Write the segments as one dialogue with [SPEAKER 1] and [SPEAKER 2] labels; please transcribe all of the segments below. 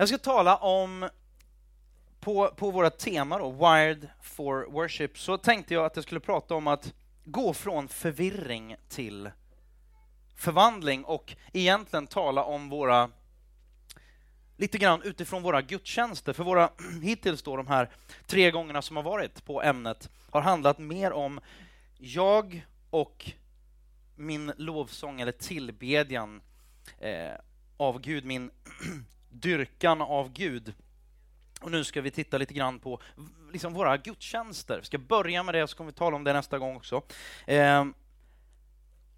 [SPEAKER 1] Jag ska tala om, på, på våra tema då, Wired for Worship, så tänkte jag att jag skulle prata om att gå från förvirring till förvandling och egentligen tala om våra lite grann utifrån våra gudstjänster. För våra hittills då de här tre gångerna som har varit på ämnet har handlat mer om jag och min lovsång eller tillbedjan eh, av Gud, min dyrkan av Gud. Och nu ska vi titta lite grann på liksom våra gudstjänster. Vi ska börja med det, så kommer vi tala om det nästa gång också. Eh,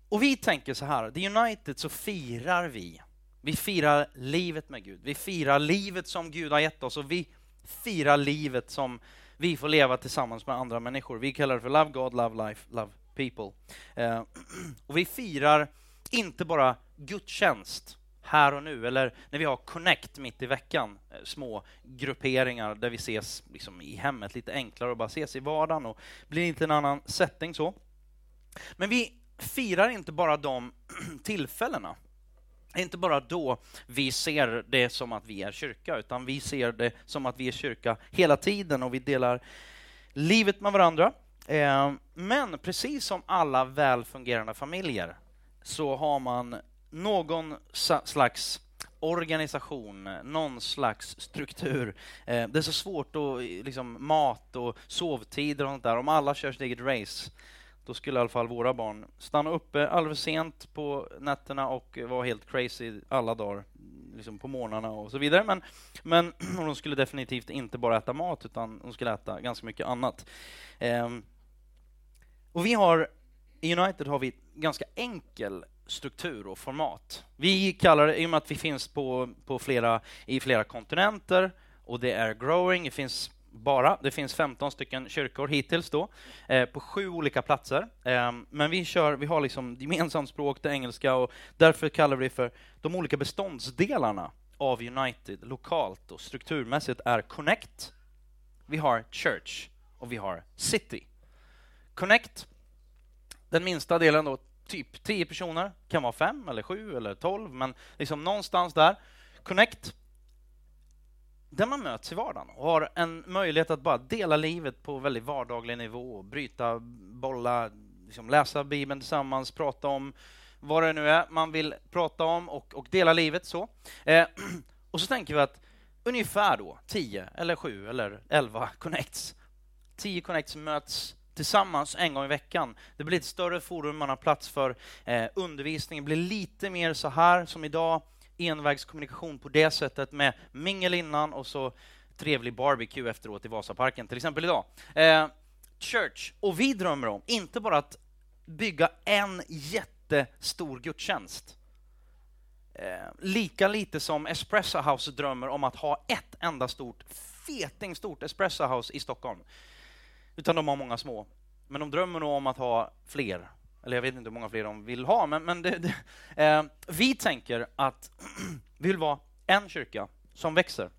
[SPEAKER 1] och vi tänker så här, The United så firar vi. Vi firar livet med Gud. Vi firar livet som Gud har gett oss och vi firar livet som vi får leva tillsammans med andra människor. Vi kallar det för Love God, Love Life, Love People. Eh, och vi firar inte bara gudstjänst här och nu, eller när vi har Connect mitt i veckan, eh, små grupperingar där vi ses liksom i hemmet, lite enklare och bara ses i vardagen och blir inte en annan setting så. Men vi firar inte bara de tillfällena. Det är inte bara då vi ser det som att vi är kyrka, utan vi ser det som att vi är kyrka hela tiden och vi delar livet med varandra. Eh, men precis som alla väl fungerande familjer så har man någon slags organisation, någon slags struktur. Eh, det är så svårt att liksom, mat och sovtider och sånt där. Om alla kör sitt eget race, då skulle i alla fall våra barn stanna uppe alldeles sent på nätterna och vara helt crazy alla dagar, liksom på morgnarna och så vidare. Men, men de skulle definitivt inte bara äta mat, utan de skulle äta ganska mycket annat. Ehm, och vi har, i United har vi ganska enkel struktur och format. Vi kallar det, i och med att vi finns på, på flera, i flera kontinenter och det är growing, det finns bara. Det finns 15 stycken kyrkor hittills då, eh, på sju olika platser. Eh, men vi, kör, vi har liksom gemensamt språk, det engelska, och därför kallar vi det för de olika beståndsdelarna av United lokalt och strukturmässigt är Connect, vi har Church och vi har City. Connect, den minsta delen då, typ 10 personer, kan vara 5 eller 7 eller 12, men liksom någonstans där. Connect, där man möts i vardagen och har en möjlighet att bara dela livet på väldigt vardaglig nivå, bryta, bolla, liksom läsa Bibeln tillsammans, prata om vad det nu är man vill prata om och, och dela livet så. Eh, och så tänker vi att ungefär då 10 eller 7 eller 11 connects, 10 connects möts tillsammans en gång i veckan. Det blir ett större forum, man har plats för eh, undervisning, det blir lite mer så här som idag, envägskommunikation på det sättet med mingel innan och så trevlig barbecue efteråt i Vasaparken, till exempel idag. Eh, church, och vi drömmer om, inte bara att bygga en jättestor gudstjänst, eh, lika lite som Espresso House drömmer om att ha ett enda stort, fetingstort Espresso House i Stockholm. Utan de har många små. Men de drömmer nog om att ha fler eller jag vet inte hur många fler de vill ha, men, men det, det, eh, vi tänker att vi vill vara en kyrka som växer,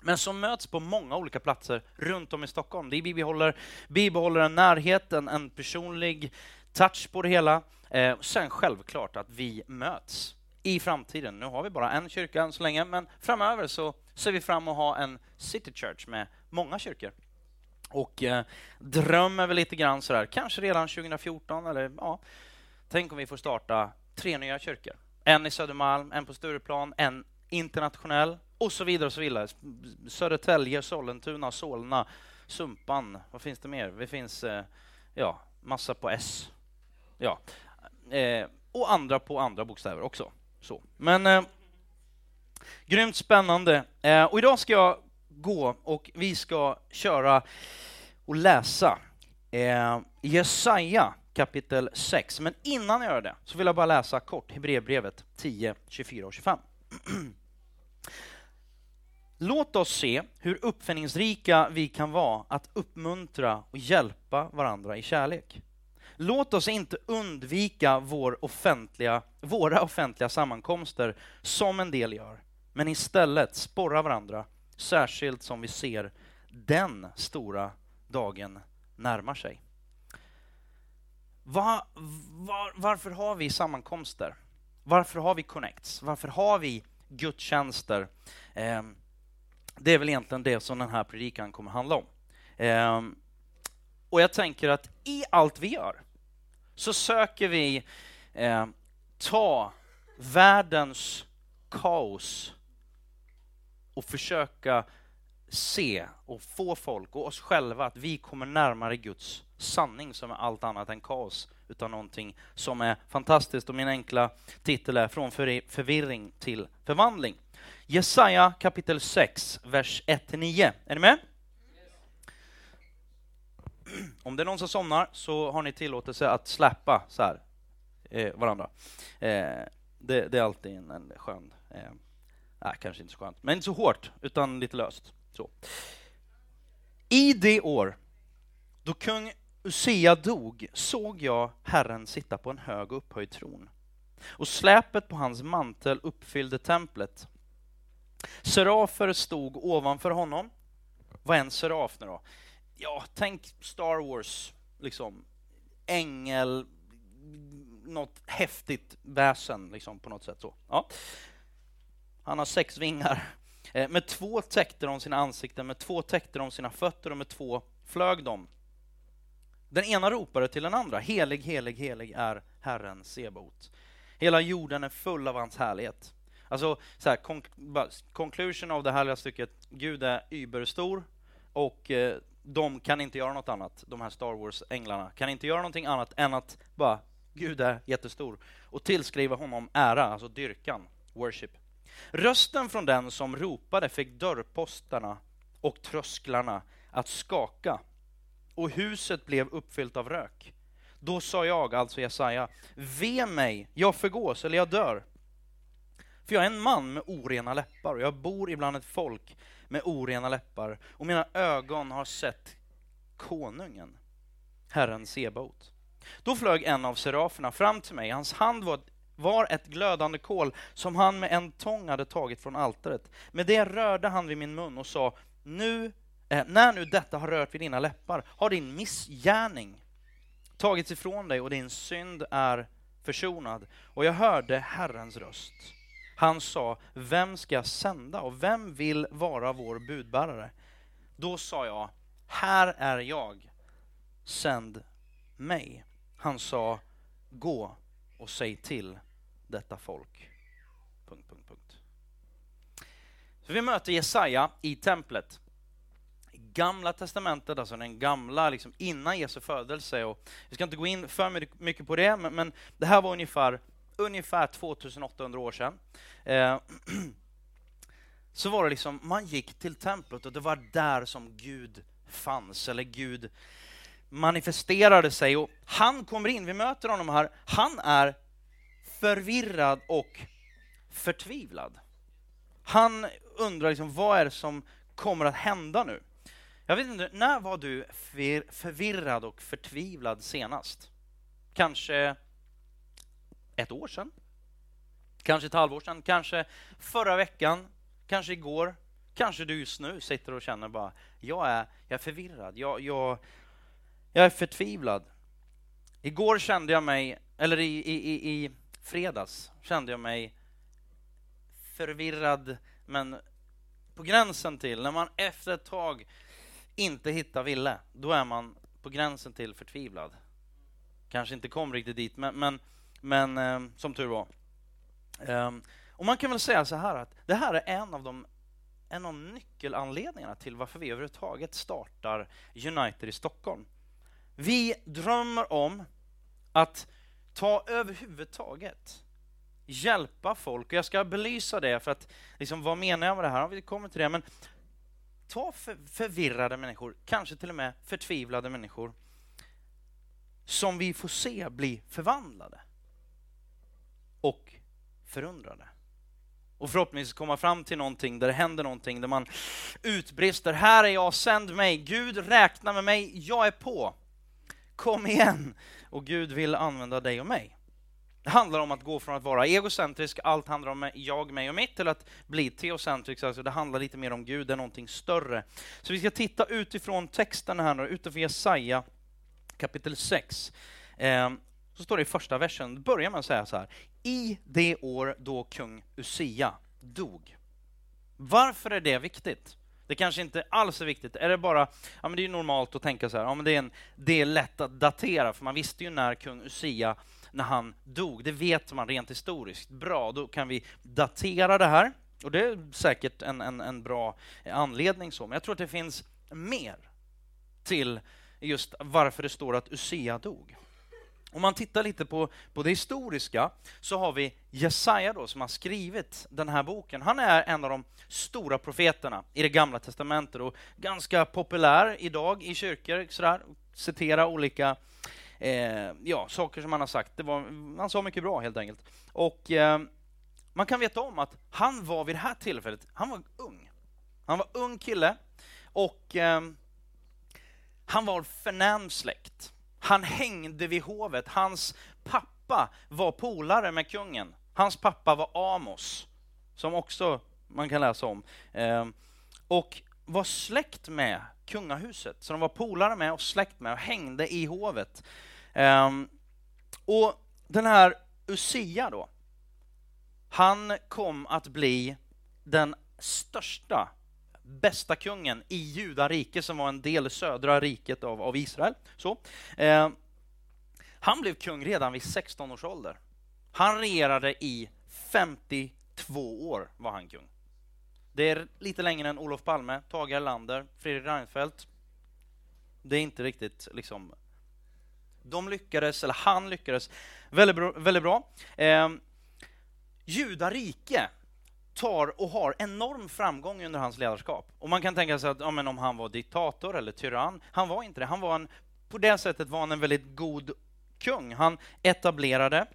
[SPEAKER 1] men som möts på många olika platser runt om i Stockholm. Det bibehåller, bibehåller en närhet, en, en personlig touch på det hela. Eh, sen självklart att vi möts i framtiden. Nu har vi bara en kyrka än så länge, men framöver så ser vi fram att ha en city church med många kyrkor och eh, drömmer väl lite grann sådär, kanske redan 2014 eller ja, tänk om vi får starta tre nya kyrkor. En i Södermalm, en på Stureplan, en internationell och så vidare och så vidare. Södertälje, Sollentuna, Solna, Sumpan, vad finns det mer? Det finns eh, ja, massa på S. Ja. Eh, och andra på andra bokstäver också. Så. Men eh, grymt spännande. Eh, och idag ska jag gå och vi ska köra och läsa eh, Jesaja kapitel 6. Men innan jag gör det så vill jag bara läsa kort Hebreerbrevet 10, 24 och 25. Låt oss se hur uppfinningsrika vi kan vara att uppmuntra och hjälpa varandra i kärlek. Låt oss inte undvika vår offentliga, våra offentliga sammankomster som en del gör, men istället sporra varandra, särskilt som vi ser den stora dagen närmar sig. Var, var, varför har vi sammankomster? Varför har vi connects? Varför har vi gudstjänster? Eh, det är väl egentligen det som den här predikan kommer handla om. Eh, och jag tänker att i allt vi gör så söker vi eh, ta världens kaos och försöka se och få folk och oss själva att vi kommer närmare Guds sanning som är allt annat än kaos, utan någonting som är fantastiskt. Och min enkla titel är Från förvirring till förvandling. Jesaja kapitel 6, vers 1-9. Är ni med? Om det är någon som somnar så har ni tillåtelse att släppa så här, eh, varandra. Eh, det, det, är alltid en, en skön... Eh, nej, kanske inte så skönt, men inte så hårt, utan lite löst. Så. I det år då kung Usia dog såg jag Herren sitta på en hög och upphöjd tron och släpet på hans mantel uppfyllde templet. Serafer stod ovanför honom. Vad är en seraf nu då? Ja, tänk Star Wars, liksom. Ängel, något häftigt väsen liksom, på något sätt. så. Ja. Han har sex vingar. Eh, med två täckte de sina ansikten, med två täckte de sina fötter och med två flög de. Den ena ropade till den andra, helig, helig, helig är Herren Sebot. Hela jorden är full av hans härlighet. Alltså, så här, conclusion av det härliga stycket, Gud är überstor och eh, de kan inte göra något annat, de här Star Wars-änglarna, kan inte göra någonting annat än att bara, Gud är jättestor och tillskriva honom ära, alltså dyrkan, worship. Rösten från den som ropade fick dörrpostarna och trösklarna att skaka och huset blev uppfyllt av rök. Då sa jag, alltså Jesaja, ve mig, jag förgås eller jag dör. För jag är en man med orena läppar och jag bor ibland ett folk med orena läppar och mina ögon har sett konungen, Herren Sebaot. Då flög en av seraferna fram till mig, hans hand var, var ett glödande kol som han med en tång hade tagit från altaret. Med det rörde han vid min mun och sa, nu, eh, när nu detta har rört vid dina läppar har din missgärning tagits ifrån dig och din synd är försonad. Och jag hörde Herrens röst. Han sa, vem ska jag sända och vem vill vara vår budbärare? Då sa jag, här är jag, sänd mig. Han sa, gå och säg till detta folk. Punkt, punkt, punkt. Så vi möter Jesaja i templet. Gamla testamentet, alltså den gamla, liksom innan Jesu födelse. Och vi ska inte gå in för mycket på det, men, men det här var ungefär ungefär 2800 år sedan, eh, så var det liksom, man gick till templet och det var där som Gud fanns, eller Gud manifesterade sig. Och han kommer in, vi möter honom här, han är förvirrad och förtvivlad. Han undrar liksom, vad är det som kommer att hända nu? Jag vet inte, när var du förvirrad och förtvivlad senast? Kanske ett år sedan, kanske ett halvår sedan, kanske förra veckan, kanske igår, kanske du just nu sitter och känner bara, jag är, jag är förvirrad, jag, jag, jag är förtvivlad. Igår kände jag mig, eller i, i, i, i fredags kände jag mig förvirrad, men på gränsen till, när man efter ett tag inte hittar Ville, då är man på gränsen till förtvivlad. Kanske inte kom riktigt dit, men, men men eh, som tur var. Eh, och man kan väl säga så här att det här är en av de en av nyckelanledningarna till varför vi överhuvudtaget startar United i Stockholm. Vi drömmer om att ta överhuvudtaget hjälpa folk. Och jag ska belysa det, för att liksom, vad menar jag med det här? Vi kommer till det, men ta för, förvirrade människor, kanske till och med förtvivlade människor, som vi får se bli förvandlade och förundrade. Och förhoppningsvis komma fram till någonting där det händer någonting, där man utbrister, här är jag, sänd mig, Gud räkna med mig, jag är på. Kom igen! Och Gud vill använda dig och mig. Det handlar om att gå från att vara egocentrisk, allt handlar om jag, mig och mitt, till att bli teocentrisk, alltså det handlar lite mer om Gud, det är någonting större. Så vi ska titta utifrån texten här nu, utifrån Jesaja kapitel 6 ehm, så står det i första versen, börjar man säga så här. I det år då kung Usia dog. Varför är det viktigt? Det kanske inte alls är viktigt. Är det bara, ja men det är normalt att tänka så här, ja men det är, en, det är lätt att datera, för man visste ju när kung Usia, när han dog. Det vet man rent historiskt. Bra, då kan vi datera det här. Och det är säkert en, en, en bra anledning så, men jag tror att det finns mer till just varför det står att Usia dog. Om man tittar lite på, på det historiska så har vi Jesaja då, som har skrivit den här boken. Han är en av de stora profeterna i det gamla testamentet och ganska populär idag i kyrkor. Sådär, citera olika eh, ja, saker som han har sagt. Det var, han sa mycket bra helt enkelt. Och eh, man kan veta om att han var vid det här tillfället, han var ung. Han var ung kille och eh, han var förnäm släkt. Han hängde vid hovet. Hans pappa var polare med kungen. Hans pappa var Amos, som också man kan läsa om. Ehm, och var släkt med kungahuset. Så de var polare med och släkt med och hängde i hovet. Ehm, och den här Usia då, han kom att bli den största bästa kungen i Judarike som var en del södra riket av, av Israel. Så, eh, han blev kung redan vid 16 års ålder. Han regerade i 52 år var han kung. Det är lite längre än Olof Palme, Tage Erlander, Fredrik Reinfeldt. Det är inte riktigt liksom... De lyckades, eller han lyckades, väldigt bra. Väldigt bra. Eh, Judarike tar och har enorm framgång under hans ledarskap. Och man kan tänka sig att ja, men om han var diktator eller tyrann, han var inte det. Han var en, på det sättet var han en väldigt god kung. Han etablerade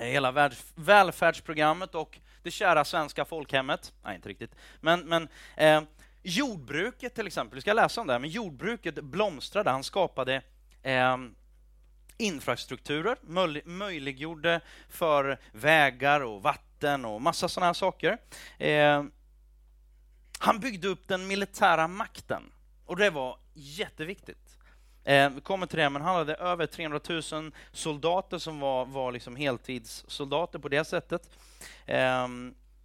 [SPEAKER 1] hela världs, välfärdsprogrammet och det kära svenska folkhemmet. Nej, inte riktigt. Men, men eh, jordbruket till exempel, vi ska läsa om det här, men jordbruket blomstrade. Han skapade eh, infrastrukturer, möjliggjorde för vägar och vatten och massa sådana här saker. Eh, han byggde upp den militära makten och det var jätteviktigt. Eh, vi kommer till det, men han hade över 300 000 soldater som var, var liksom heltidssoldater på det sättet. Eh,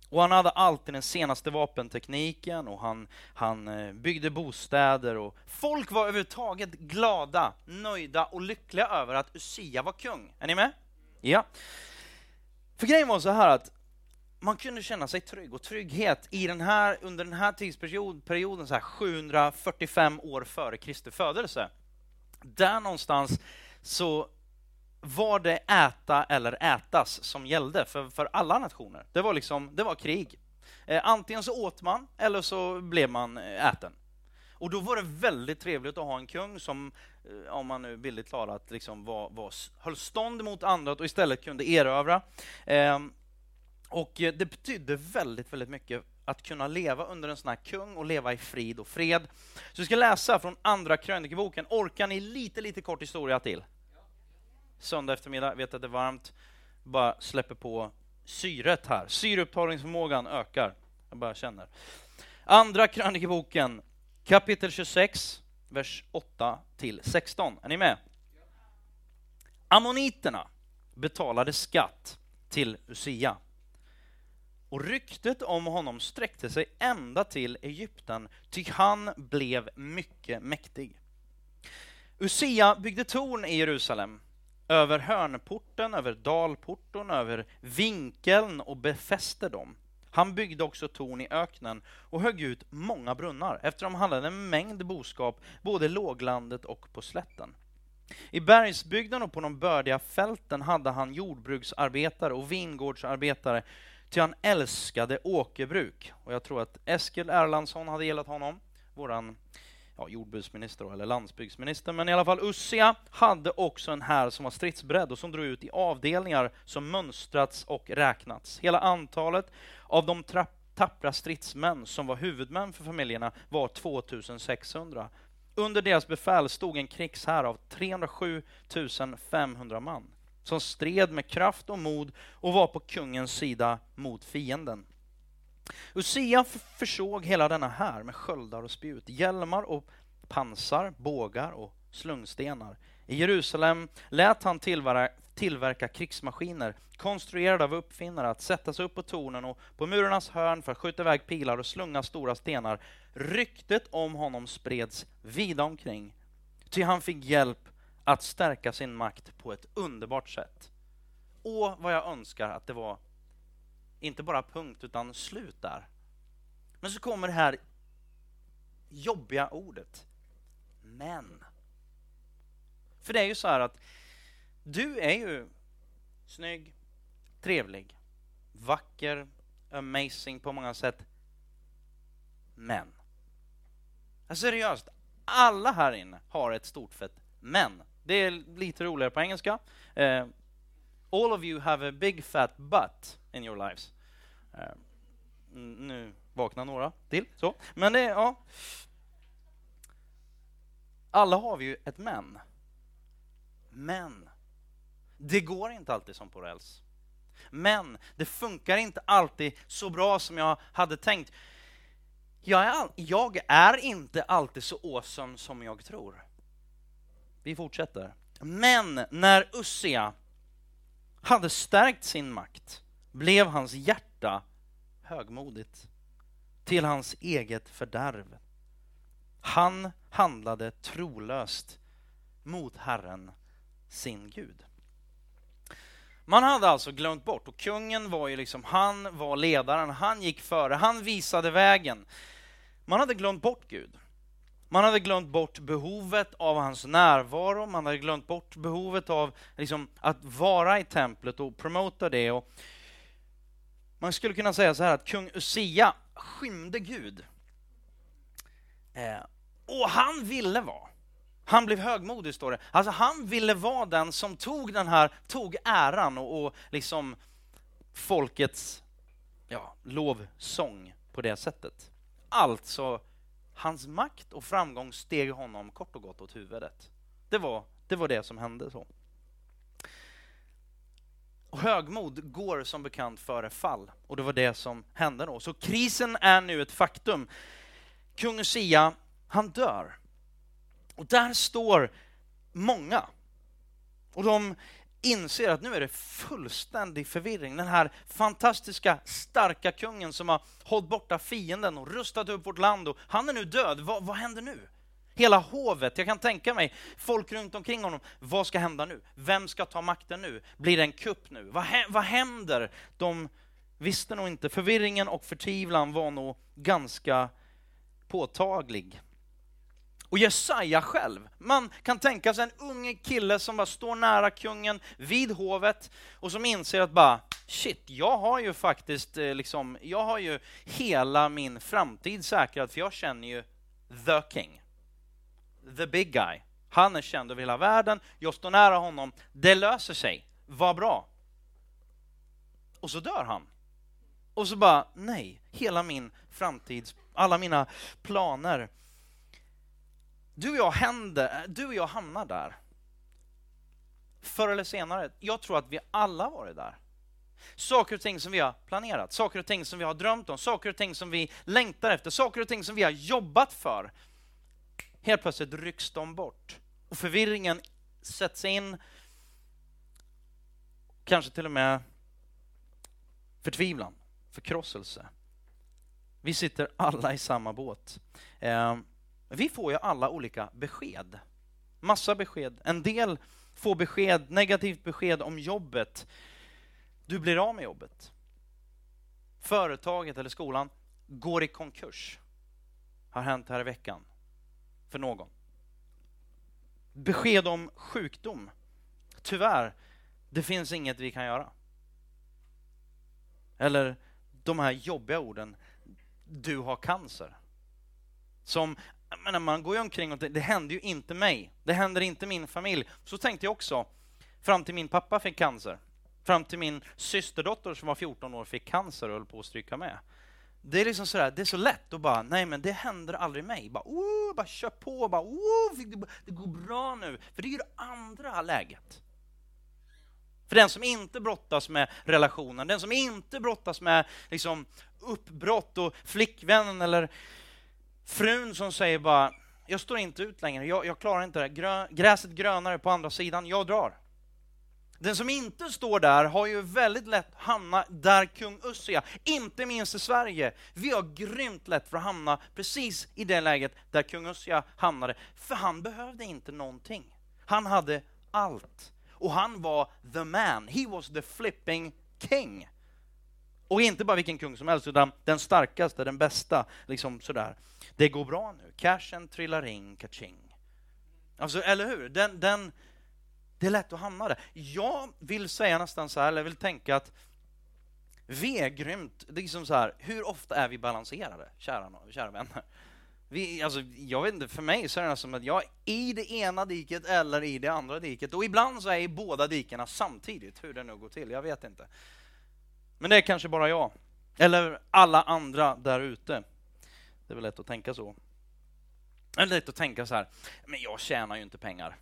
[SPEAKER 1] och han hade alltid den senaste vapentekniken och han, han eh, byggde bostäder och folk var överhuvudtaget glada, nöjda och lyckliga över att Usia var kung. Är ni med? Ja. För grejen var så här att man kunde känna sig trygg och trygghet i den här, under den här tidsperioden, så här 745 år före Kristi födelse. Där någonstans så var det äta eller ätas som gällde för, för alla nationer. Det var, liksom, det var krig. Eh, antingen så åt man eller så blev man eh, äten. Och då var det väldigt trevligt att ha en kung som, eh, om man nu bildligt talat, liksom var, var, höll stånd mot andra och istället kunde erövra. Eh, och eh, det betydde väldigt, väldigt mycket att kunna leva under en sån här kung och leva i frid och fred. Så vi ska läsa från Andra krönikeboken. Orkar ni lite, lite kort historia till? söndag eftermiddag, vet att det är varmt, bara släpper på syret här. Syreupptagningsförmågan ökar. Jag bara känner. Andra krönikeboken, kapitel 26, vers 8 till 16. Är ni med? Ammoniterna betalade skatt till Usia. Och ryktet om honom sträckte sig ända till Egypten, ty han blev mycket mäktig. Usia byggde torn i Jerusalem över hörnporten, över dalporten, över vinkeln och befäste dem. Han byggde också torn i öknen och högg ut många brunnar eftersom han hade en mängd boskap både låglandet och på slätten. I bergsbygden och på de bördiga fälten hade han jordbruksarbetare och vingårdsarbetare, ty han älskade åkerbruk. Och jag tror att Eskil Erlandsson hade gillat honom, våran ja, jordbruksminister eller landsbygdsminister, men i alla fall Ussia hade också en här som var stridsberedd och som drog ut i avdelningar som mönstrats och räknats. Hela antalet av de tappra stridsmän som var huvudmän för familjerna var 2600. Under deras befäl stod en krigshär av 307 500 man som stred med kraft och mod och var på kungens sida mot fienden. Usia försåg hela denna här med sköldar och spjut, hjälmar och pansar, bågar och slungstenar. I Jerusalem lät han tillverka, tillverka krigsmaskiner, konstruerade av uppfinnare att sätta sig upp på tornen och på murarnas hörn för att skjuta iväg pilar och slunga stora stenar. Ryktet om honom spreds vida omkring, ty han fick hjälp att stärka sin makt på ett underbart sätt. Och vad jag önskar att det var inte bara punkt utan slut där. Men så kommer det här jobbiga ordet. Men. För det är ju så här att du är ju snygg, trevlig, vacker, amazing på många sätt. Men. Alltså, seriöst, alla här inne har ett stort fett men. Det är lite roligare på engelska. Uh, all of you have a big fat butt in your lives. Uh, nu vaknar några till. Så. Men det, ja. Alla har vi ju ett men. Men det går inte alltid som på räls. Men det funkar inte alltid så bra som jag hade tänkt. Jag är, all, jag är inte alltid så awesome som jag tror. Vi fortsätter. Men när Ussia hade stärkt sin makt blev hans hjärta högmodigt till hans eget fördärv. Han handlade trolöst mot Herren, sin Gud. Man hade alltså glömt bort, och kungen var ju liksom, han var ledaren, han gick före, han visade vägen. Man hade glömt bort Gud. Man hade glömt bort behovet av hans närvaro, man hade glömt bort behovet av liksom, att vara i templet och promota det. Och man skulle kunna säga så här att kung Usia skymde Gud. Eh, och han ville vara. Han blev högmodig, står det. Alltså han ville vara den som tog den här, tog äran och, och liksom folkets ja, lovsång på det sättet. Alltså, hans makt och framgång steg honom kort och gott åt huvudet. Det var det, var det som hände. så. Och högmod går som bekant före fall och det var det som hände då. Så krisen är nu ett faktum. Kung Usia, han dör. Och där står många. Och de inser att nu är det fullständig förvirring. Den här fantastiska, starka kungen som har hållit borta fienden och rustat upp vårt land, och han är nu död. vad, vad händer nu? Hela hovet, jag kan tänka mig folk runt omkring honom. Vad ska hända nu? Vem ska ta makten nu? Blir det en kupp nu? Vad, vad händer? De visste nog inte. Förvirringen och förtvivlan var nog ganska påtaglig. Och Jesaja själv, man kan tänka sig en ung kille som bara står nära kungen vid hovet och som inser att bara shit, jag har ju faktiskt eh, liksom, jag har ju hela min framtid säkrad för jag känner ju the king. The big guy. Han är känd över hela världen, jag står nära honom, det löser sig, vad bra. Och så dör han. Och så bara, nej, hela min framtid, alla mina planer du och jag, händer, du och jag hamnar där. Förr eller senare. Jag tror att vi alla har varit där. Saker och ting som vi har planerat, saker och ting som vi har drömt om, saker och ting som vi längtar efter, saker och ting som vi har jobbat för. Helt plötsligt rycks de bort. Och förvirringen sätts in. Kanske till och med förtvivlan, förkrosselse. Vi sitter alla i samma båt. Ehm, vi får ju alla olika besked. Massa besked. En del får besked, negativt besked om jobbet. Du blir av med jobbet. Företaget eller skolan går i konkurs. Har hänt här i veckan. För någon. Besked om sjukdom. Tyvärr, det finns inget vi kan göra. Eller de här jobbiga orden. Du har cancer. Som menar, man går ju omkring och det, det händer ju inte mig. Det händer inte min familj. Så tänkte jag också, fram till min pappa fick cancer. Fram till min systerdotter som var 14 år fick cancer och höll på att stryka med. Det är liksom sådär, det är så lätt att bara, nej men det händer aldrig mig. Bara, oh, bara kör på, bara, oh, det går bra nu. För det är ju det andra läget. För den som inte brottas med relationen, den som inte brottas med liksom, uppbrott och flickvännen eller Frun som säger bara, jag står inte ut längre, jag, jag klarar inte det, Grö, gräset grönare på andra sidan, jag drar. Den som inte står där har ju väldigt lätt hamna där kung Ussia, inte minst i Sverige. Vi har grymt lätt för att hamna precis i det läget där kung Ussia hamnade, för han behövde inte någonting. Han hade allt. Och han var the man, he was the flipping king. Och inte bara vilken kung som helst, utan den starkaste, den bästa. Liksom sådär. Det går bra nu, cashen trillar in, kaching. Alltså, eller hur? Den, den, det är lätt att hamna där. Jag vill säga nästan så här, eller vill tänka att vi är grymt, det är liksom så här, hur ofta är vi balanserade, kära, kära vänner? Vi, alltså, jag vet inte, för mig så är det som att jag är i det ena diket eller i det andra diket. Och ibland så är jag i båda dikena samtidigt, hur det nu går till, jag vet inte. Men det är kanske bara jag. Eller alla andra där ute. Det är väl lätt att tänka så. Det är lätt att tänka så här, men jag tjänar ju inte pengar.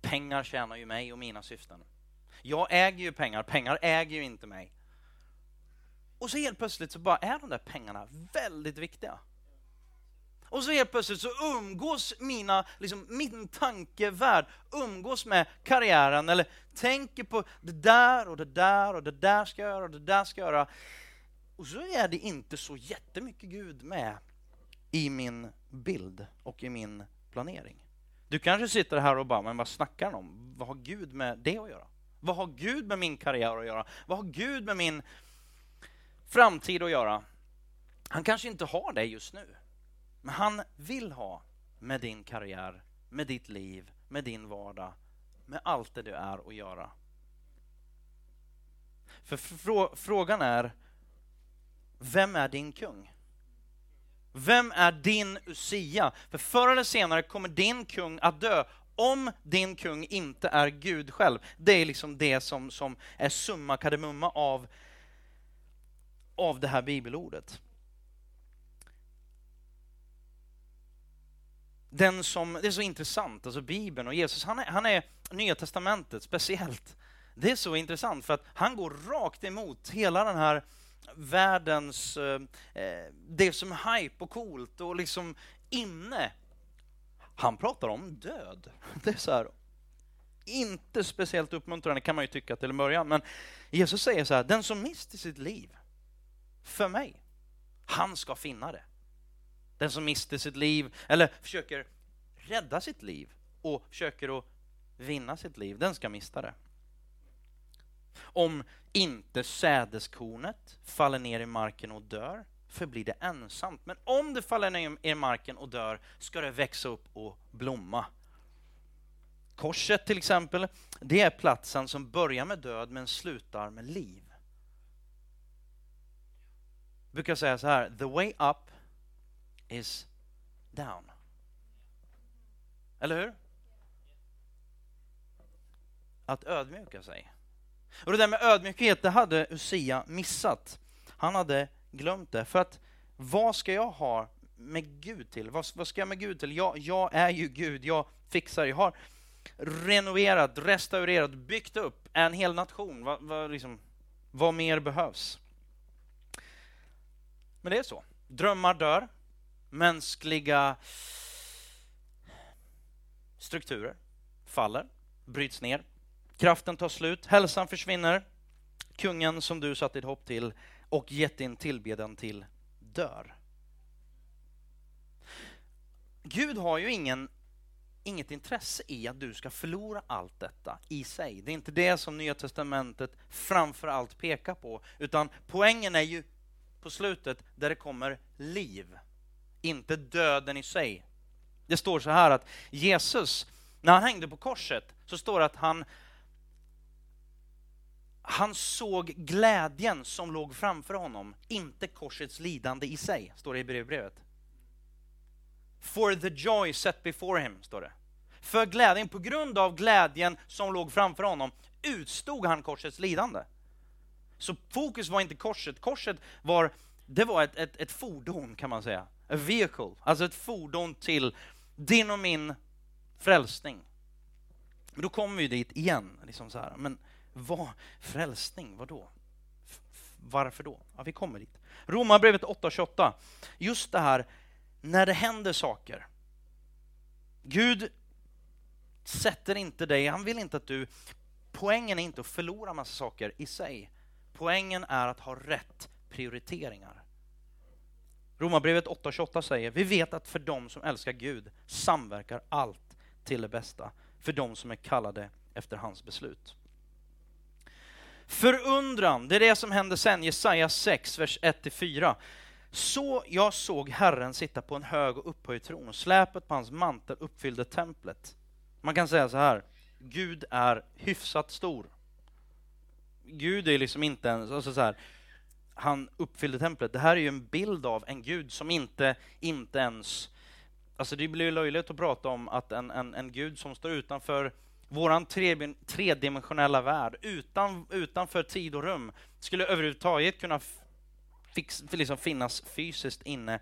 [SPEAKER 1] Pengar tjänar ju mig och mina syften. Jag äger ju pengar, pengar äger ju inte mig. Och så helt plötsligt så bara är de där pengarna väldigt viktiga. Och så helt plötsligt så umgås mina, liksom, min tankevärld umgås med karriären eller tänker på det där och det där och det där ska jag göra och det där ska jag göra. Och så är det inte så jättemycket Gud med i min bild och i min planering. Du kanske sitter här och bara, men vad snackar han om? Vad har Gud med det att göra? Vad har Gud med min karriär att göra? Vad har Gud med min framtid att göra? Han kanske inte har det just nu. Men han vill ha med din karriär, med ditt liv, med din vardag, med allt det du är att göra. För frå frågan är, vem är din kung? Vem är din Usia? För förr eller senare kommer din kung att dö om din kung inte är Gud själv. Det är liksom det som, som är summa kardemumma av, av det här bibelordet. Den som, det är så intressant, alltså Bibeln och Jesus, han är, han är Nya Testamentet speciellt. Det är så intressant för att han går rakt emot hela den här världens, eh, eh det som är hype och coolt och liksom inne. Han pratar om död. Det är så här, inte speciellt uppmuntrande kan man ju tycka till en början, men Jesus säger så här, den som mister sitt liv för mig, han ska finna det. Den som mister sitt liv eller försöker rädda sitt liv och försöker att vinna sitt liv, den ska mista det. Om inte sädeskornet faller ner i marken och dör förblir det ensamt. Men om det faller ner i marken och dör ska det växa upp och blomma. Korset till exempel, det är platsen som börjar med död men slutar med liv. Jag brukar säga så här, the way up is down. Eller hur? Att ödmjuka sig. Och det där med ödmjukhet, det hade Usia missat. Han hade glömt det. För att vad ska jag ha med Gud till? Vad, vad ska jag med Gud till? Jag, jag är ju Gud, jag fixar, jag har renoverat, restaurerat, byggt upp en hel nation. Vad, vad, liksom, vad mer behövs? Men det är så. Drömmar dör, mänskliga strukturer faller, bryts ner. Kraften tar slut, hälsan försvinner. Kungen som du satt ditt hopp till och gett din tillbedjan till dör. Gud har ju ingen, inget intresse i att du ska förlora allt detta i sig. Det är inte det som Nya Testamentet framför allt pekar på, utan poängen är ju på slutet där det kommer liv inte döden i sig. Det står så här att Jesus, när han hängde på korset, så står det att han han såg glädjen som låg framför honom, inte korsets lidande i sig, står det i brevbrevet. For the joy set before him, står det. För glädjen, på grund av glädjen som låg framför honom, utstod han korsets lidande. Så fokus var inte korset, korset var, det var ett, ett, ett fordon kan man säga a vehicle, alltså ett fordon till din och min frälsning. Men då kommer vi dit igen. Liksom så här. Men vad, frälsning, vad då? Varför då? Ja, vi kommer dit. Romarbrevet 8.28. Just det här när det händer saker. Gud sätter inte dig, han vill inte att du poängen är inte att förlora massa saker i sig. Poängen är att ha rätt prioriteringar. Romarbrevet 8.28 säger, vi vet att för dem som älskar Gud samverkar allt till det bästa, för dem som är kallade efter hans beslut. Förundran, det är det som händer sen, Jesaja 6, vers 1-4. Så jag såg Herren sitta på en hög och upphöjd tron och släpet på hans mantel uppfyllde templet. Man kan säga så här, Gud är hyfsat stor. Gud är liksom inte ens, alltså så här, han uppfyllde templet. Det här är ju en bild av en Gud som inte, inte ens, alltså det blir ju löjligt att prata om att en, en, en Gud som står utanför våran tre, tredimensionella värld, utan, utanför tid och rum, skulle överhuvudtaget kunna fix, liksom finnas fysiskt inne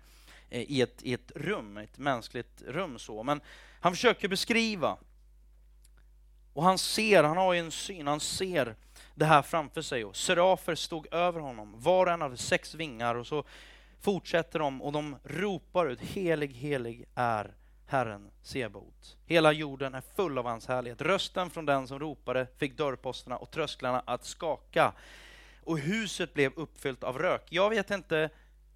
[SPEAKER 1] eh, i ett, i ett rum, ett mänskligt rum. så. Men han försöker beskriva, och han ser, han har ju en syn, han ser det här framför sig. Och serafer stod över honom, var och en hade sex vingar, och så fortsätter de och de ropar ut, helig, helig är Herren Sebot. Hela jorden är full av hans härlighet. Rösten från den som ropade fick dörrposterna och trösklarna att skaka och huset blev uppfyllt av rök. Jag vet inte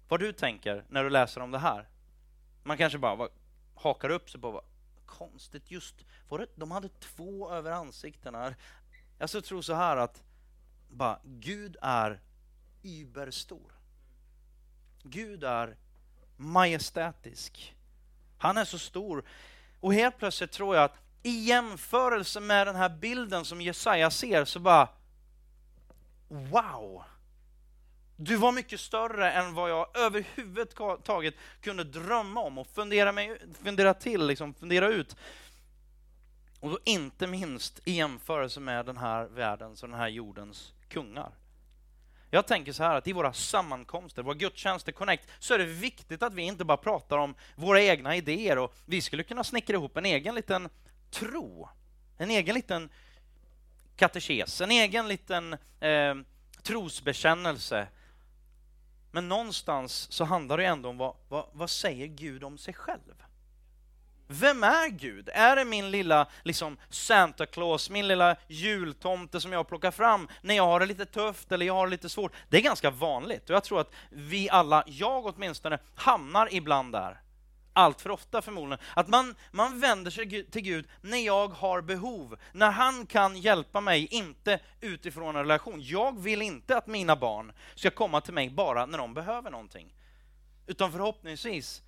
[SPEAKER 1] vad du tänker när du läser om det här. Man kanske bara hakar upp sig på vad konstigt, just var det, de hade två över ansiktena. Jag så tror så här att bara, Gud är überstor. Gud är majestätisk. Han är så stor. Och helt plötsligt tror jag att i jämförelse med den här bilden som Jesaja ser så bara Wow! Du var mycket större än vad jag överhuvudtaget kunde drömma om och fundera, mig, fundera till, liksom, fundera ut. Och då inte minst i jämförelse med den här världens och den här jordens kungar. Jag tänker så här att i våra sammankomster, våra gudstjänster, Connect, så är det viktigt att vi inte bara pratar om våra egna idéer och vi skulle kunna snickra ihop en egen liten tro, en egen liten katekes, en egen liten eh, trosbekännelse. Men någonstans så handlar det ändå om vad, vad, vad säger Gud om sig själv? Vem är Gud? Är det min lilla liksom Santa Claus, min lilla jultomte som jag plockar fram när jag har det lite tufft eller jag har det lite svårt? Det är ganska vanligt och jag tror att vi alla, jag åtminstone, hamnar ibland där allt för ofta förmodligen, att man, man vänder sig till Gud när jag har behov, när han kan hjälpa mig, inte utifrån en relation. Jag vill inte att mina barn ska komma till mig bara när de behöver någonting. Utan förhoppningsvis,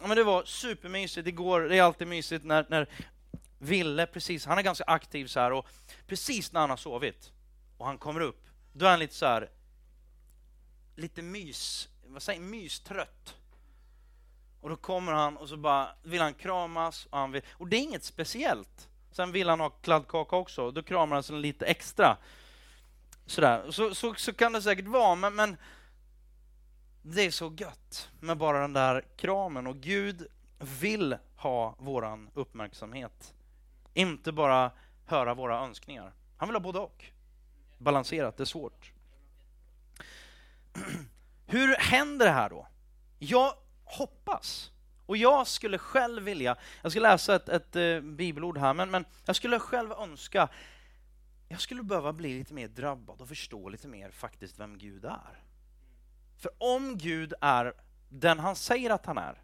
[SPEAKER 1] ja, men det var supermysigt igår, det är alltid mysigt när, när Ville, precis, han är ganska aktiv så här och precis när han har sovit och han kommer upp, då är han lite så här, lite mys, vad säger mystrött. Och då kommer han och så bara vill han kramas och, han vill, och det är inget speciellt. Sen vill han ha kladdkaka också, då kramar han sig lite extra. Sådär. Så, så, så kan det säkert vara, men, men det är så gött med bara den där kramen och Gud vill ha våran uppmärksamhet. Inte bara höra våra önskningar. Han vill ha både och. Balanserat, det är svårt. Hur händer det här då? Jag hoppas. Och jag skulle själv vilja, jag ska läsa ett, ett uh, bibelord här, men, men jag skulle själv önska, jag skulle behöva bli lite mer drabbad och förstå lite mer faktiskt vem Gud är. För om Gud är den han säger att han är,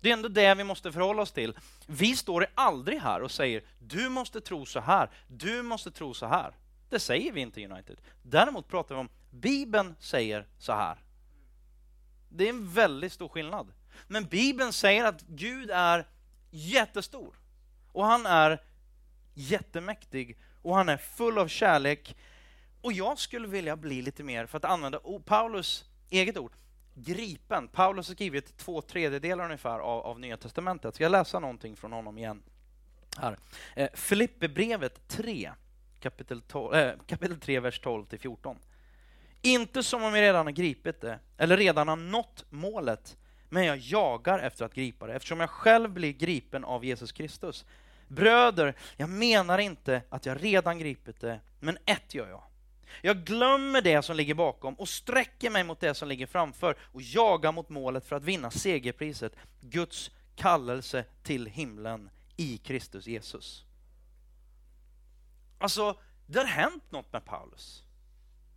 [SPEAKER 1] det är ändå det vi måste förhålla oss till. Vi står aldrig här och säger du måste tro så här, du måste tro så här. Det säger vi inte i United. Däremot pratar vi om Bibeln säger så här. Det är en väldigt stor skillnad. Men Bibeln säger att Gud är jättestor. Och han är jättemäktig och han är full av kärlek. Och jag skulle vilja bli lite mer, för att använda Paulus eget ord, gripen. Paulus har skrivit två tredjedelar ungefär av, av Nya Testamentet. Ska jag läsa någonting från honom igen? Här. Eh, Filipperbrevet 3, kapitel, 12, eh, kapitel 3, vers 12 till 14. Inte som om jag redan har gripit det, eller redan har nått målet, men jag jagar efter att gripa det, eftersom jag själv blir gripen av Jesus Kristus. Bröder, jag menar inte att jag redan gripit det, men ett gör jag. Jag glömmer det som ligger bakom och sträcker mig mot det som ligger framför och jagar mot målet för att vinna segerpriset, Guds kallelse till himlen i Kristus Jesus. Alltså, det har hänt något med Paulus.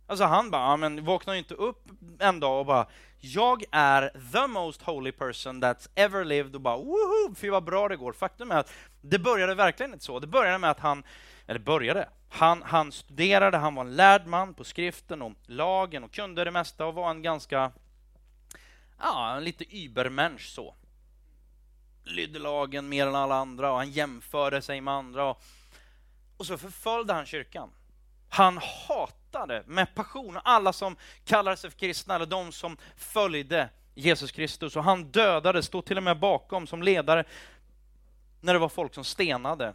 [SPEAKER 1] Alltså han bara, ja, men vaknar ju inte upp en dag och bara, jag är the most holy person that's ever lived och bara, woho, fy vad bra det går. Faktum är att det började verkligen inte så. Det började med att han, eller började, han, han studerade, han var en lärd man på skriften och lagen och kunde det mesta och var en ganska, ja, en lite übermensch så. Lydde lagen mer än alla andra och han jämförde sig med andra. Och, och så förföljde han kyrkan. Han hatade med passion alla som kallade sig för kristna eller de som följde Jesus Kristus. Och han dödade, stod till och med bakom som ledare när det var folk som stenade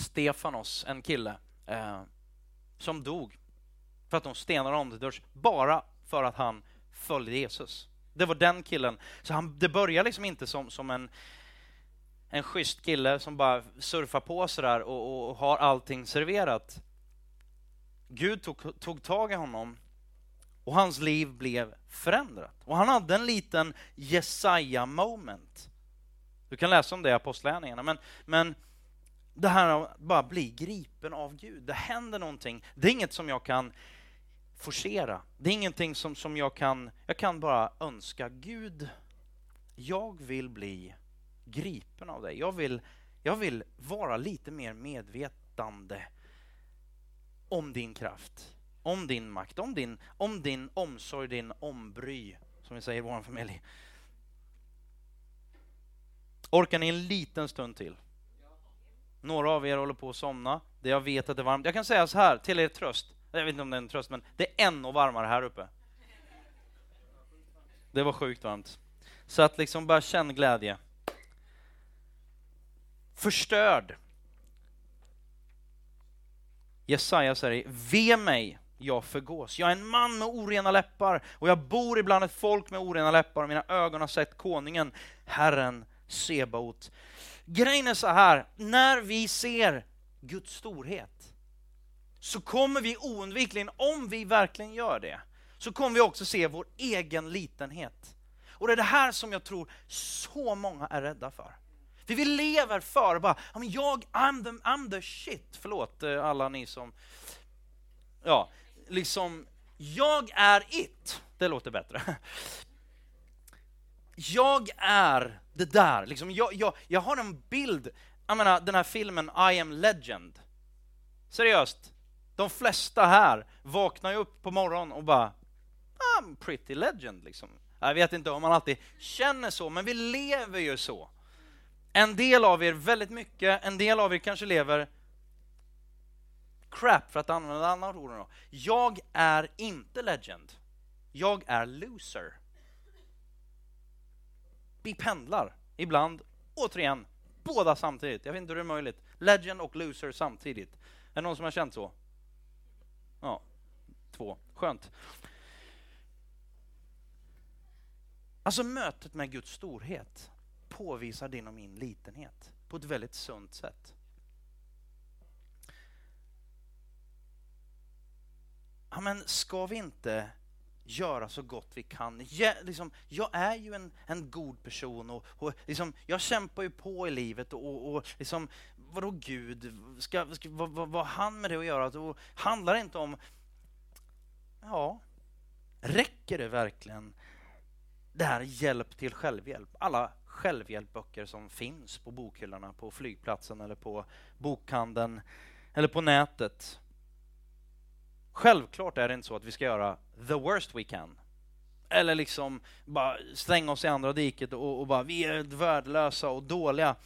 [SPEAKER 1] Stefanos, en kille, eh, som dog för att de stenade honom till döds bara för att han följde Jesus. Det var den killen. Så han, det började liksom inte som, som en, en schysst kille som bara surfar på sådär och, och, och har allting serverat. Gud tog, tog tag i honom och hans liv blev förändrat. Och han hade en liten Jesaja moment. Du kan läsa om det i Apostlagärningarna. Men, men det här att bara bli gripen av Gud, det händer någonting. Det är inget som jag kan forcera. Det är ingenting som, som jag kan... Jag kan bara önska Gud, jag vill bli gripen av dig. Jag vill, jag vill vara lite mer medvetande om din kraft, om din makt, om din, om din omsorg, din ombry, som vi säger i vår familj. Orkar ni en liten stund till? Några av er håller på att somna. Det jag vet att det är varmt. Jag kan säga så här till er tröst. Jag vet inte om det är en tröst, men det är ännu varmare här uppe. Det var sjukt varmt. Så att liksom bara känn glädje. Förstörd Jesaja säger, ve mig, jag förgås. Jag är en man med orena läppar och jag bor ibland ett folk med orena läppar och mina ögon har sett konungen, Herren Sebaot. Grejen är så här, när vi ser Guds storhet så kommer vi oundvikligen, om vi verkligen gör det, så kommer vi också se vår egen litenhet. Och det är det här som jag tror så många är rädda för. För vi lever för bara, jag, I'm the, I'm the shit. Förlåt eh, alla ni som, ja, liksom, jag är it. Det låter bättre. Jag är det där. Liksom, jag, jag, jag har en bild, jag menar den här filmen I am legend. Seriöst, de flesta här vaknar ju upp på morgonen och bara, I'm pretty legend. Liksom. Jag vet inte om man alltid känner så, men vi lever ju så. En del av er väldigt mycket, en del av er kanske lever crap för att använda ett annat ord. Jag är inte legend. Jag är loser. Vi pendlar ibland, återigen, båda samtidigt. Jag vet inte hur det är möjligt. Legend och loser samtidigt. Är det någon som har känt så? Ja, två. Skönt. Alltså mötet med Guds storhet påvisar din och min litenhet på ett väldigt sunt sätt. Ja, men ska vi inte göra så gott vi kan? Jag, liksom, jag är ju en, en god person och, och liksom, jag kämpar ju på i livet och, och, och liksom, vadå Gud, ska, ska, vad, vad, vad har han med det att göra? Det handlar inte om, ja, räcker det verkligen det här hjälp till självhjälp? Alla självhjälpböcker som finns på bokhyllorna på flygplatsen eller på bokhandeln eller på nätet. Självklart är det inte så att vi ska göra the worst we can. Eller liksom bara slänga oss i andra diket och, och bara vi är värdelösa och dåliga.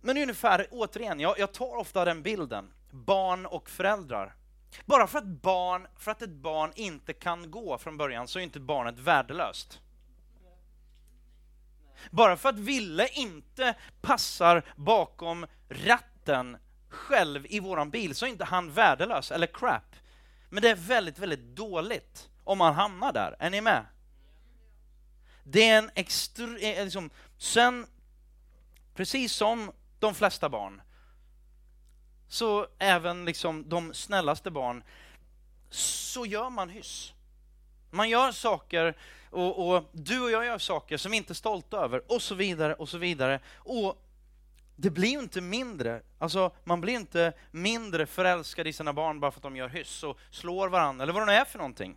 [SPEAKER 1] Men ungefär, återigen, jag, jag tar ofta den bilden. Barn och föräldrar. Bara för att, barn, för att ett barn inte kan gå från början så är inte barnet värdelöst. Bara för att Ville inte passar bakom ratten själv i våran bil så är inte han värdelös eller crap. Men det är väldigt, väldigt dåligt om man hamnar där. Är ni med? Det är en extrem... Eh, eh, liksom, sen, precis som de flesta barn, så även liksom de snällaste barn, så gör man hyss. Man gör saker och, och, du och jag gör saker som vi inte är stolta över och så vidare och så vidare. Och det blir ju inte mindre. Alltså, man blir inte mindre förälskad i sina barn bara för att de gör hyss och slår varandra, eller vad det nu är för någonting.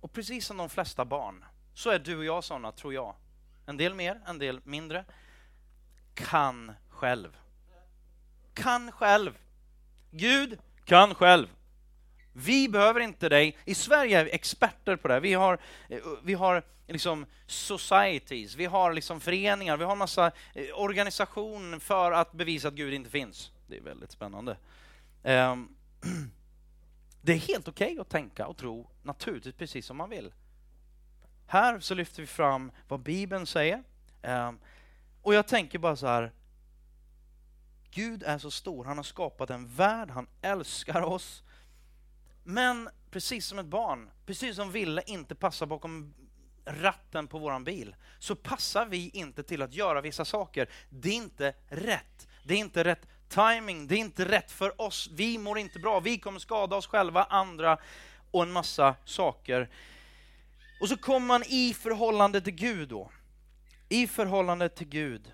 [SPEAKER 1] Och precis som de flesta barn, så är du och jag sådana, tror jag. En del mer, en del mindre. Kan själv. Kan själv. Gud kan själv. Vi behöver inte dig. I Sverige är vi experter på det. Vi har, eh, vi har liksom societies, vi har liksom föreningar, vi har massa eh, organisation för att bevisa att Gud inte finns. Det är väldigt spännande. Ehm, det är helt okej okay att tänka och tro naturligtvis precis som man vill. Här så lyfter vi fram vad Bibeln säger. Ehm, och jag tänker bara så här, Gud är så stor, han har skapat en värld, han älskar oss. Men precis som ett barn, precis som Ville inte passar bakom ratten på våran bil, så passar vi inte till att göra vissa saker. Det är inte rätt. Det är inte rätt timing. det är inte rätt för oss. Vi mår inte bra, vi kommer skada oss själva, andra och en massa saker. Och så kommer man i förhållande till Gud då. I förhållande till Gud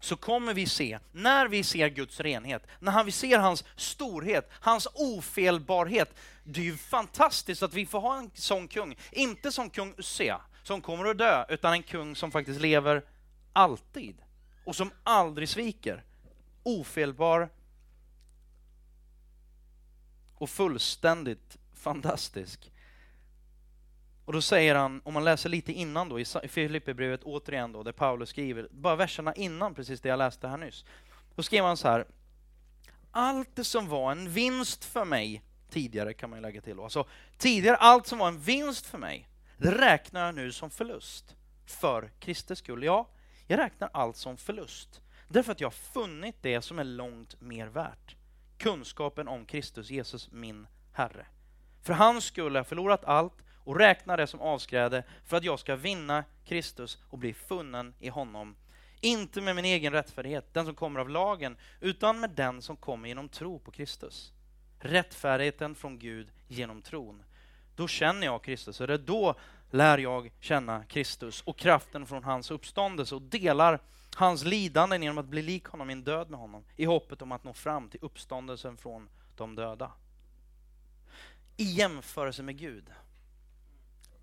[SPEAKER 1] så kommer vi se, när vi ser Guds renhet, när vi ser hans storhet, hans ofelbarhet. Det är ju fantastiskt att vi får ha en sån kung. Inte som kung Ussia, som kommer att dö, utan en kung som faktiskt lever alltid och som aldrig sviker. Ofelbar och fullständigt fantastisk. Och då säger han, om man läser lite innan då, i Filipperbrevet återigen då, där Paulus skriver, bara verserna innan precis det jag läste här nyss. Då skriver han så här, allt det som var en vinst för mig, tidigare kan man ju lägga till, alltså tidigare allt som var en vinst för mig, det räknar jag nu som förlust för Kristus skull. Ja, jag räknar allt som förlust, därför att jag har funnit det som är långt mer värt. Kunskapen om Kristus Jesus, min Herre. För hans skull har jag förlorat allt och räkna det som avskräde för att jag ska vinna Kristus och bli funnen i honom. Inte med min egen rättfärdighet, den som kommer av lagen, utan med den som kommer genom tro på Kristus. Rättfärdigheten från Gud genom tron. Då känner jag Kristus, och det är då lär jag känna Kristus och kraften från hans uppståndelse och delar hans lidanden genom att bli lik honom i en död med honom i hoppet om att nå fram till uppståndelsen från de döda. I jämförelse med Gud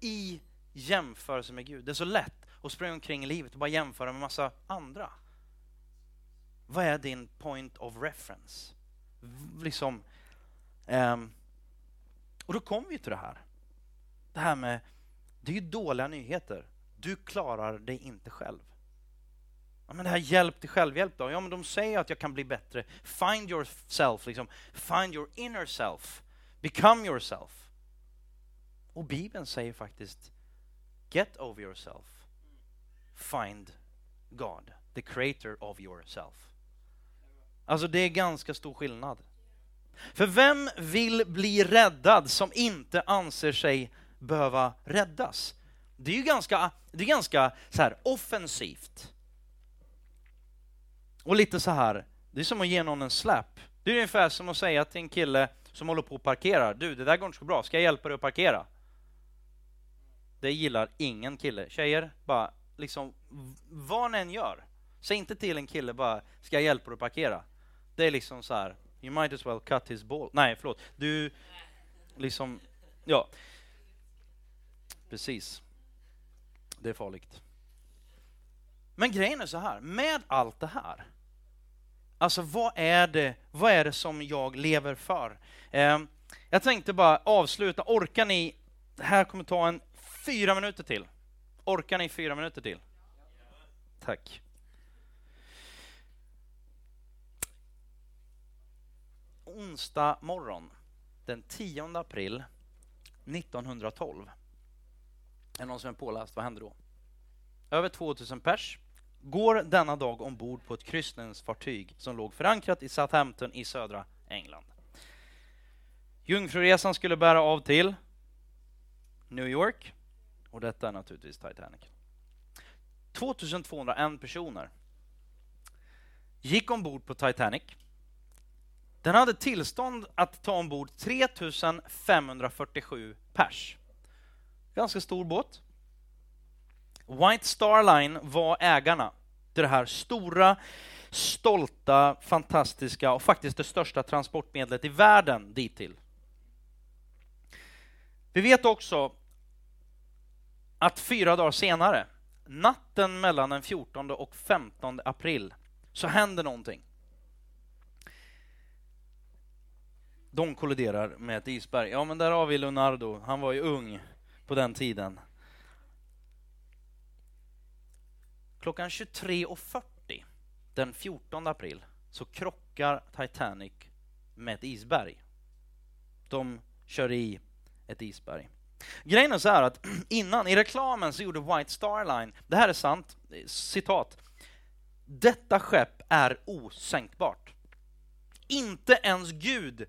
[SPEAKER 1] i jämförelse med Gud. Det är så lätt att springa omkring i livet och bara jämföra med massa andra. Vad är din point of reference? Liksom, um, och då kommer vi till det här. Det här med, det är ju dåliga nyheter. Du klarar dig inte själv. Ja, men det här hjälp till självhjälp då? Ja, men de säger att jag kan bli bättre. Find yourself, liksom. Find your inner self. Become yourself. Och Bibeln säger faktiskt Get over yourself. Find God, the creator of yourself. Alltså det är ganska stor skillnad. För vem vill bli räddad som inte anser sig behöva räddas? Det är ju ganska, det är ganska så här offensivt. Och lite så här, det är som att ge någon en släpp. Det är ungefär som att säga till en kille som håller på och parkerar, du det där går inte så bra, ska jag hjälpa dig att parkera? Det gillar ingen kille. Tjejer, bara liksom vad ni än gör, säg inte till en kille bara, ska jag hjälpa dig att parkera? Det är liksom så här, you might as well cut his ball. Nej, förlåt. Du, liksom, ja. Precis. Det är farligt. Men grejen är så här, med allt det här, alltså vad är det, vad är det som jag lever för? Eh, jag tänkte bara avsluta, orkar ni, det här kommer ta en fyra minuter till. Orkar ni fyra minuter till? Tack. Onsdag morgon den 10 april 1912. Är det någon som är påläst? Vad hände då? Över 2000 pers går denna dag ombord på ett kryssningsfartyg som låg förankrat i Southampton i södra England. Jungfruresan skulle bära av till New York och detta är naturligtvis Titanic. 2201 personer gick ombord på Titanic. Den hade tillstånd att ta ombord 3547 pers. Ganska stor båt. White Star Line var ägarna. till det här stora, stolta, fantastiska och faktiskt det största transportmedlet i världen dittill. Vi vet också att fyra dagar senare, natten mellan den 14 och 15 april, så händer någonting. De kolliderar med ett isberg. Ja, men där har vi Leonardo. Han var ju ung på den tiden. Klockan 23.40 den 14 april så krockar Titanic med ett isberg. De kör i ett isberg. Grejen är så här att innan, i reklamen så gjorde White Star Line, det här är sant, eh, citat. Detta skepp är osänkbart. Inte ens Gud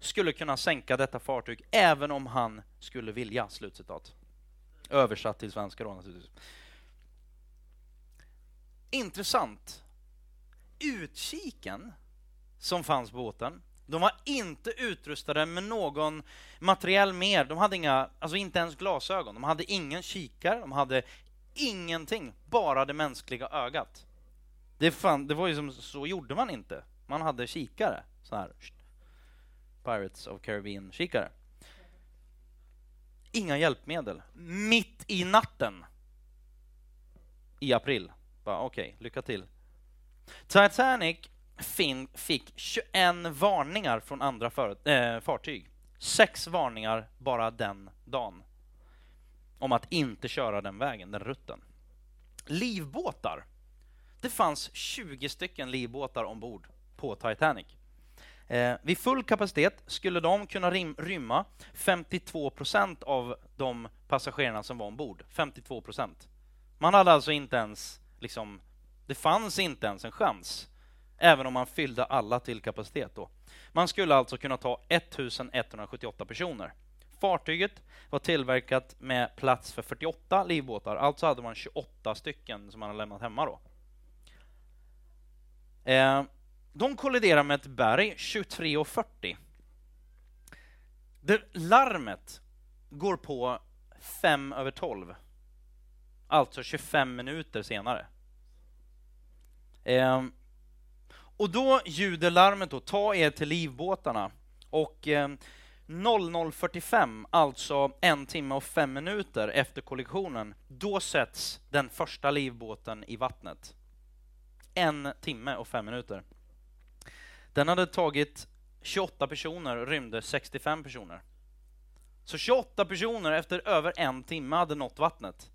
[SPEAKER 1] skulle kunna sänka detta fartyg, även om han skulle vilja. Slutcitat. Översatt till svenska då naturligtvis. Intressant. Utkiken som fanns på båten, de var inte utrustade med någon materiell mer. De hade inga, alltså inte ens glasögon. De hade ingen kikare, de hade ingenting, bara det mänskliga ögat. Det, fan, det var ju som, så gjorde man inte. Man hade kikare, så här. Pirates of Caribbean-kikare. Inga hjälpmedel. Mitt i natten. I april. Okej, okay, lycka till. Titanic Finn fick 21 varningar från andra för, äh, fartyg. Sex varningar bara den dagen. Om att inte köra den vägen, den rutten. Livbåtar. Det fanns 20 stycken livbåtar ombord på Titanic. Eh, vid full kapacitet skulle de kunna rymma 52 procent av de passagerarna som var ombord. 52 procent. Man hade alltså inte ens, liksom, det fanns inte ens en chans, även om man fyllde alla till kapacitet. Då. Man skulle alltså kunna ta 1178 personer. Fartyget var tillverkat med plats för 48 livbåtar, alltså hade man 28 stycken som man hade lämnat hemma. då. Eh, de kolliderar med ett berg 23.40. larmet går på fem över tolv. Alltså 25 minuter senare. Eh, och då ljuder larmet då, ta er till livbåtarna. Och eh, 00.45, alltså en timme och fem minuter efter kollisionen, då sätts den första livbåten i vattnet. En timme och fem minuter. Den hade tagit 28 personer och rymde 65 personer. Så 28 personer efter över en timme hade nått vattnet.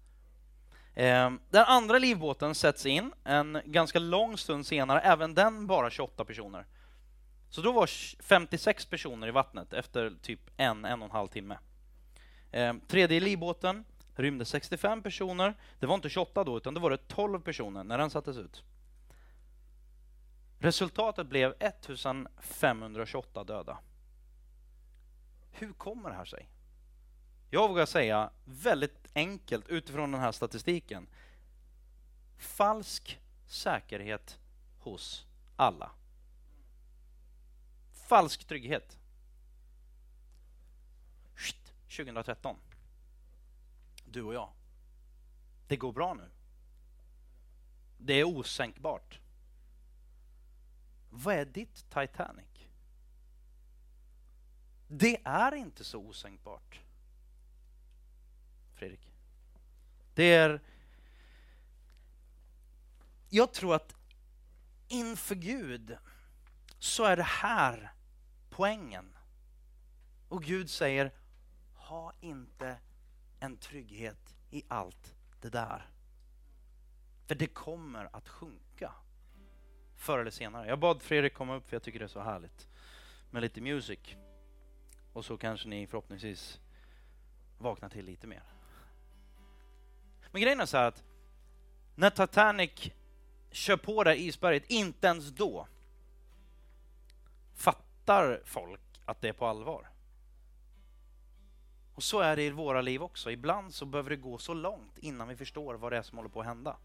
[SPEAKER 1] Ehm, den andra livbåten sätts in en ganska lång stund senare, även den bara 28 personer. Så då var 56 personer i vattnet efter typ en, en och en halv timme. Ehm, tredje livbåten rymde 65 personer. Det var inte 28 då, utan det var det 12 personer när den sattes ut. Resultatet blev 1528 döda. Hur kommer det här sig? Jag vågar säga väldigt enkelt utifrån den här statistiken. Falsk säkerhet hos alla. Falsk trygghet. 2013. Du och jag. Det går bra nu. Det är osänkbart. Vad är ditt Titanic? Det är inte så osänkbart. Fredrik. Det är... Jag tror att inför Gud så är det här poängen. Och Gud säger, ha inte en trygghet i allt det där. För det kommer att sjunka förr eller senare. Jag bad Fredrik komma upp för jag tycker det är så härligt med lite music. Och så kanske ni förhoppningsvis vaknar till lite mer. Men grejen är så här att när Titanic kör på det isberget, inte ens då fattar folk att det är på allvar. Och så är det i våra liv också. Ibland så behöver det gå så långt innan vi förstår vad det är som håller på att hända.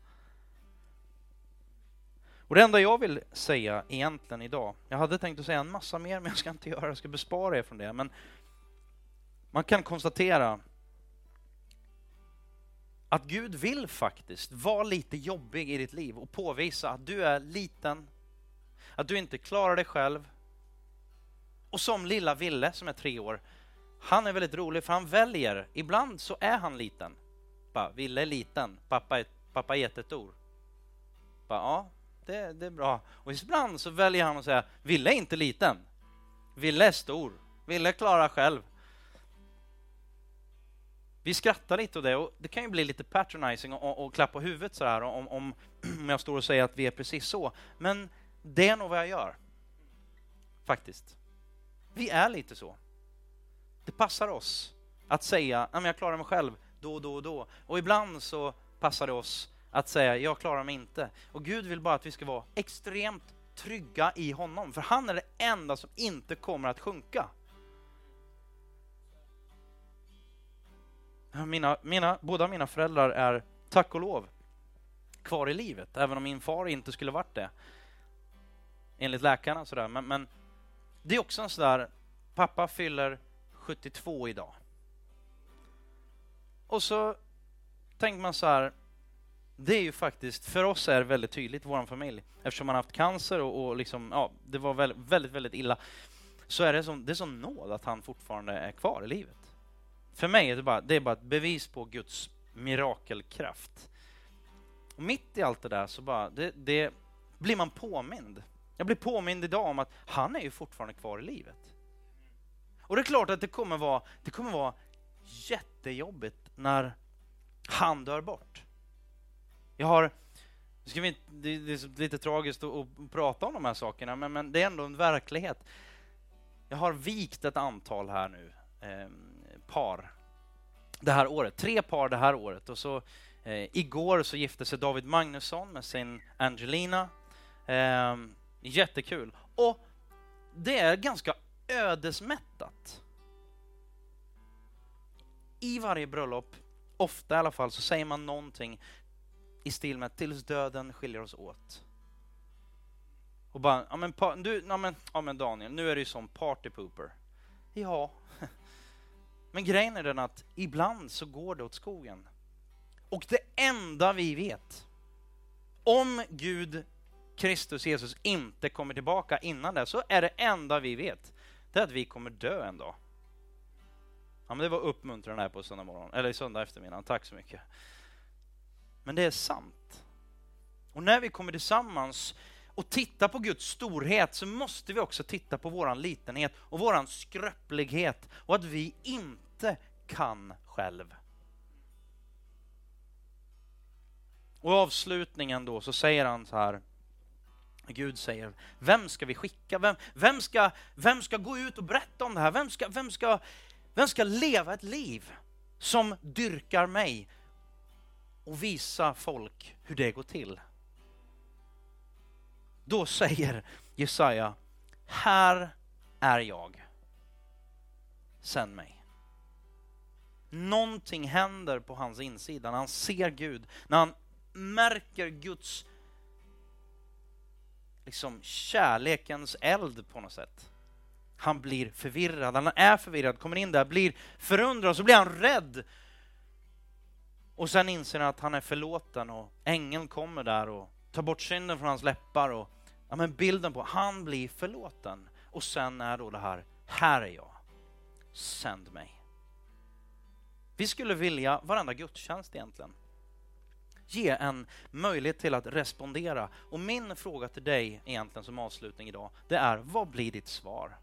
[SPEAKER 1] Och det enda jag vill säga egentligen idag, jag hade tänkt att säga en massa mer, men jag ska inte göra det, jag ska bespara er från det. Men man kan konstatera att Gud vill faktiskt vara lite jobbig i ditt liv och påvisa att du är liten, att du inte klarar dig själv. Och som lilla Ville som är tre år, han är väldigt rolig för han väljer, ibland så är han liten. Bara, Ville är liten, pappa är, pappa är jättestor. Bara, ja, det, det är bra. Och ibland så väljer han att säga, Ville är inte liten. Ville är stor. Ville klarar själv. Vi skrattar lite åt det och det kan ju bli lite patronizing och, och, klappa huvudet så här om, om, om jag står och säger att vi är precis så. Men det är nog vad jag gör. Faktiskt. Vi är lite så. Det passar oss att säga att jag klarar mig själv då och då och då. Och ibland så passar det oss att säga jag klarar mig inte. Och Gud vill bara att vi ska vara extremt trygga i honom, för han är det enda som inte kommer att sjunka. Mina, mina, båda mina föräldrar är, tack och lov, kvar i livet, även om min far inte skulle varit det. Enligt läkarna sådär. Men, men det är också en sådär, pappa fyller 72 idag. Och så tänker man så här, det är ju faktiskt, för oss är det väldigt tydligt, vår familj, eftersom man haft cancer och, och liksom, ja, det var väldigt, väldigt, väldigt illa, så är det som, det är som nåd att han fortfarande är kvar i livet. För mig är det bara, det är bara ett bevis på Guds mirakelkraft. Och mitt i allt det där så bara, det, det blir man påmind. Jag blir påmind idag om att han är ju fortfarande kvar i livet. Och det är klart att det kommer vara, det kommer vara jättejobbigt när han dör bort. Jag har, ska vi, det är lite tragiskt att, att prata om de här sakerna, men, men, det är ändå en verklighet. Jag har vikt ett antal här nu, eh, par, det här året. Tre par det här året. Och så eh, igår så gifte sig David Magnusson med sin Angelina. Eh, jättekul. Och det är ganska ödesmättat. I varje bröllop, ofta i alla fall, så säger man någonting i stil med tills döden skiljer oss åt. Och bara, ja men, du, ja, men, ja men Daniel, nu är du ju som partypooper. Ja, men grejen är den att ibland så går det åt skogen. Och det enda vi vet, om Gud, Kristus Jesus inte kommer tillbaka innan det, så är det enda vi vet, det är att vi kommer dö en dag. Ja, men det var uppmuntrande här på söndag morgon, eller söndag eftermiddag. Tack så mycket. Men det är sant. Och när vi kommer tillsammans och tittar på Guds storhet så måste vi också titta på våran litenhet och våran skröplighet och att vi inte inte kan själv. Och i avslutningen då så säger han så här, Gud säger, vem ska vi skicka? Vem, vem, ska, vem ska gå ut och berätta om det här? Vem ska, vem, ska, vem ska leva ett liv som dyrkar mig? och visa folk hur det går till. Då säger Jesaja, här är jag. Sänd mig. Någonting händer på hans insida när han ser Gud, när han märker Guds liksom kärlekens eld på något sätt. Han blir förvirrad, han är förvirrad, kommer in där, blir förundrad och så blir han rädd och sen inser han att han är förlåten och ängeln kommer där och tar bort synden från hans läppar och ja, men bilden på han blir förlåten. Och sen är då det här, här är jag, sänd mig. Vi skulle vilja, varenda gudstjänst egentligen, ge en möjlighet till att respondera. Och min fråga till dig egentligen som avslutning idag, det är vad blir ditt svar?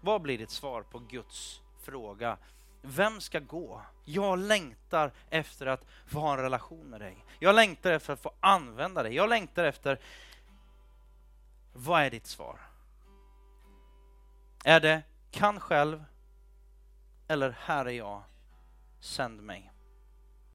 [SPEAKER 1] Vad blir ditt svar på Guds fråga vem ska gå? Jag längtar efter att få ha en relation med dig. Jag längtar efter att få använda dig. Jag längtar efter... Vad är ditt svar? Är det kan själv eller här är jag, sänd mig?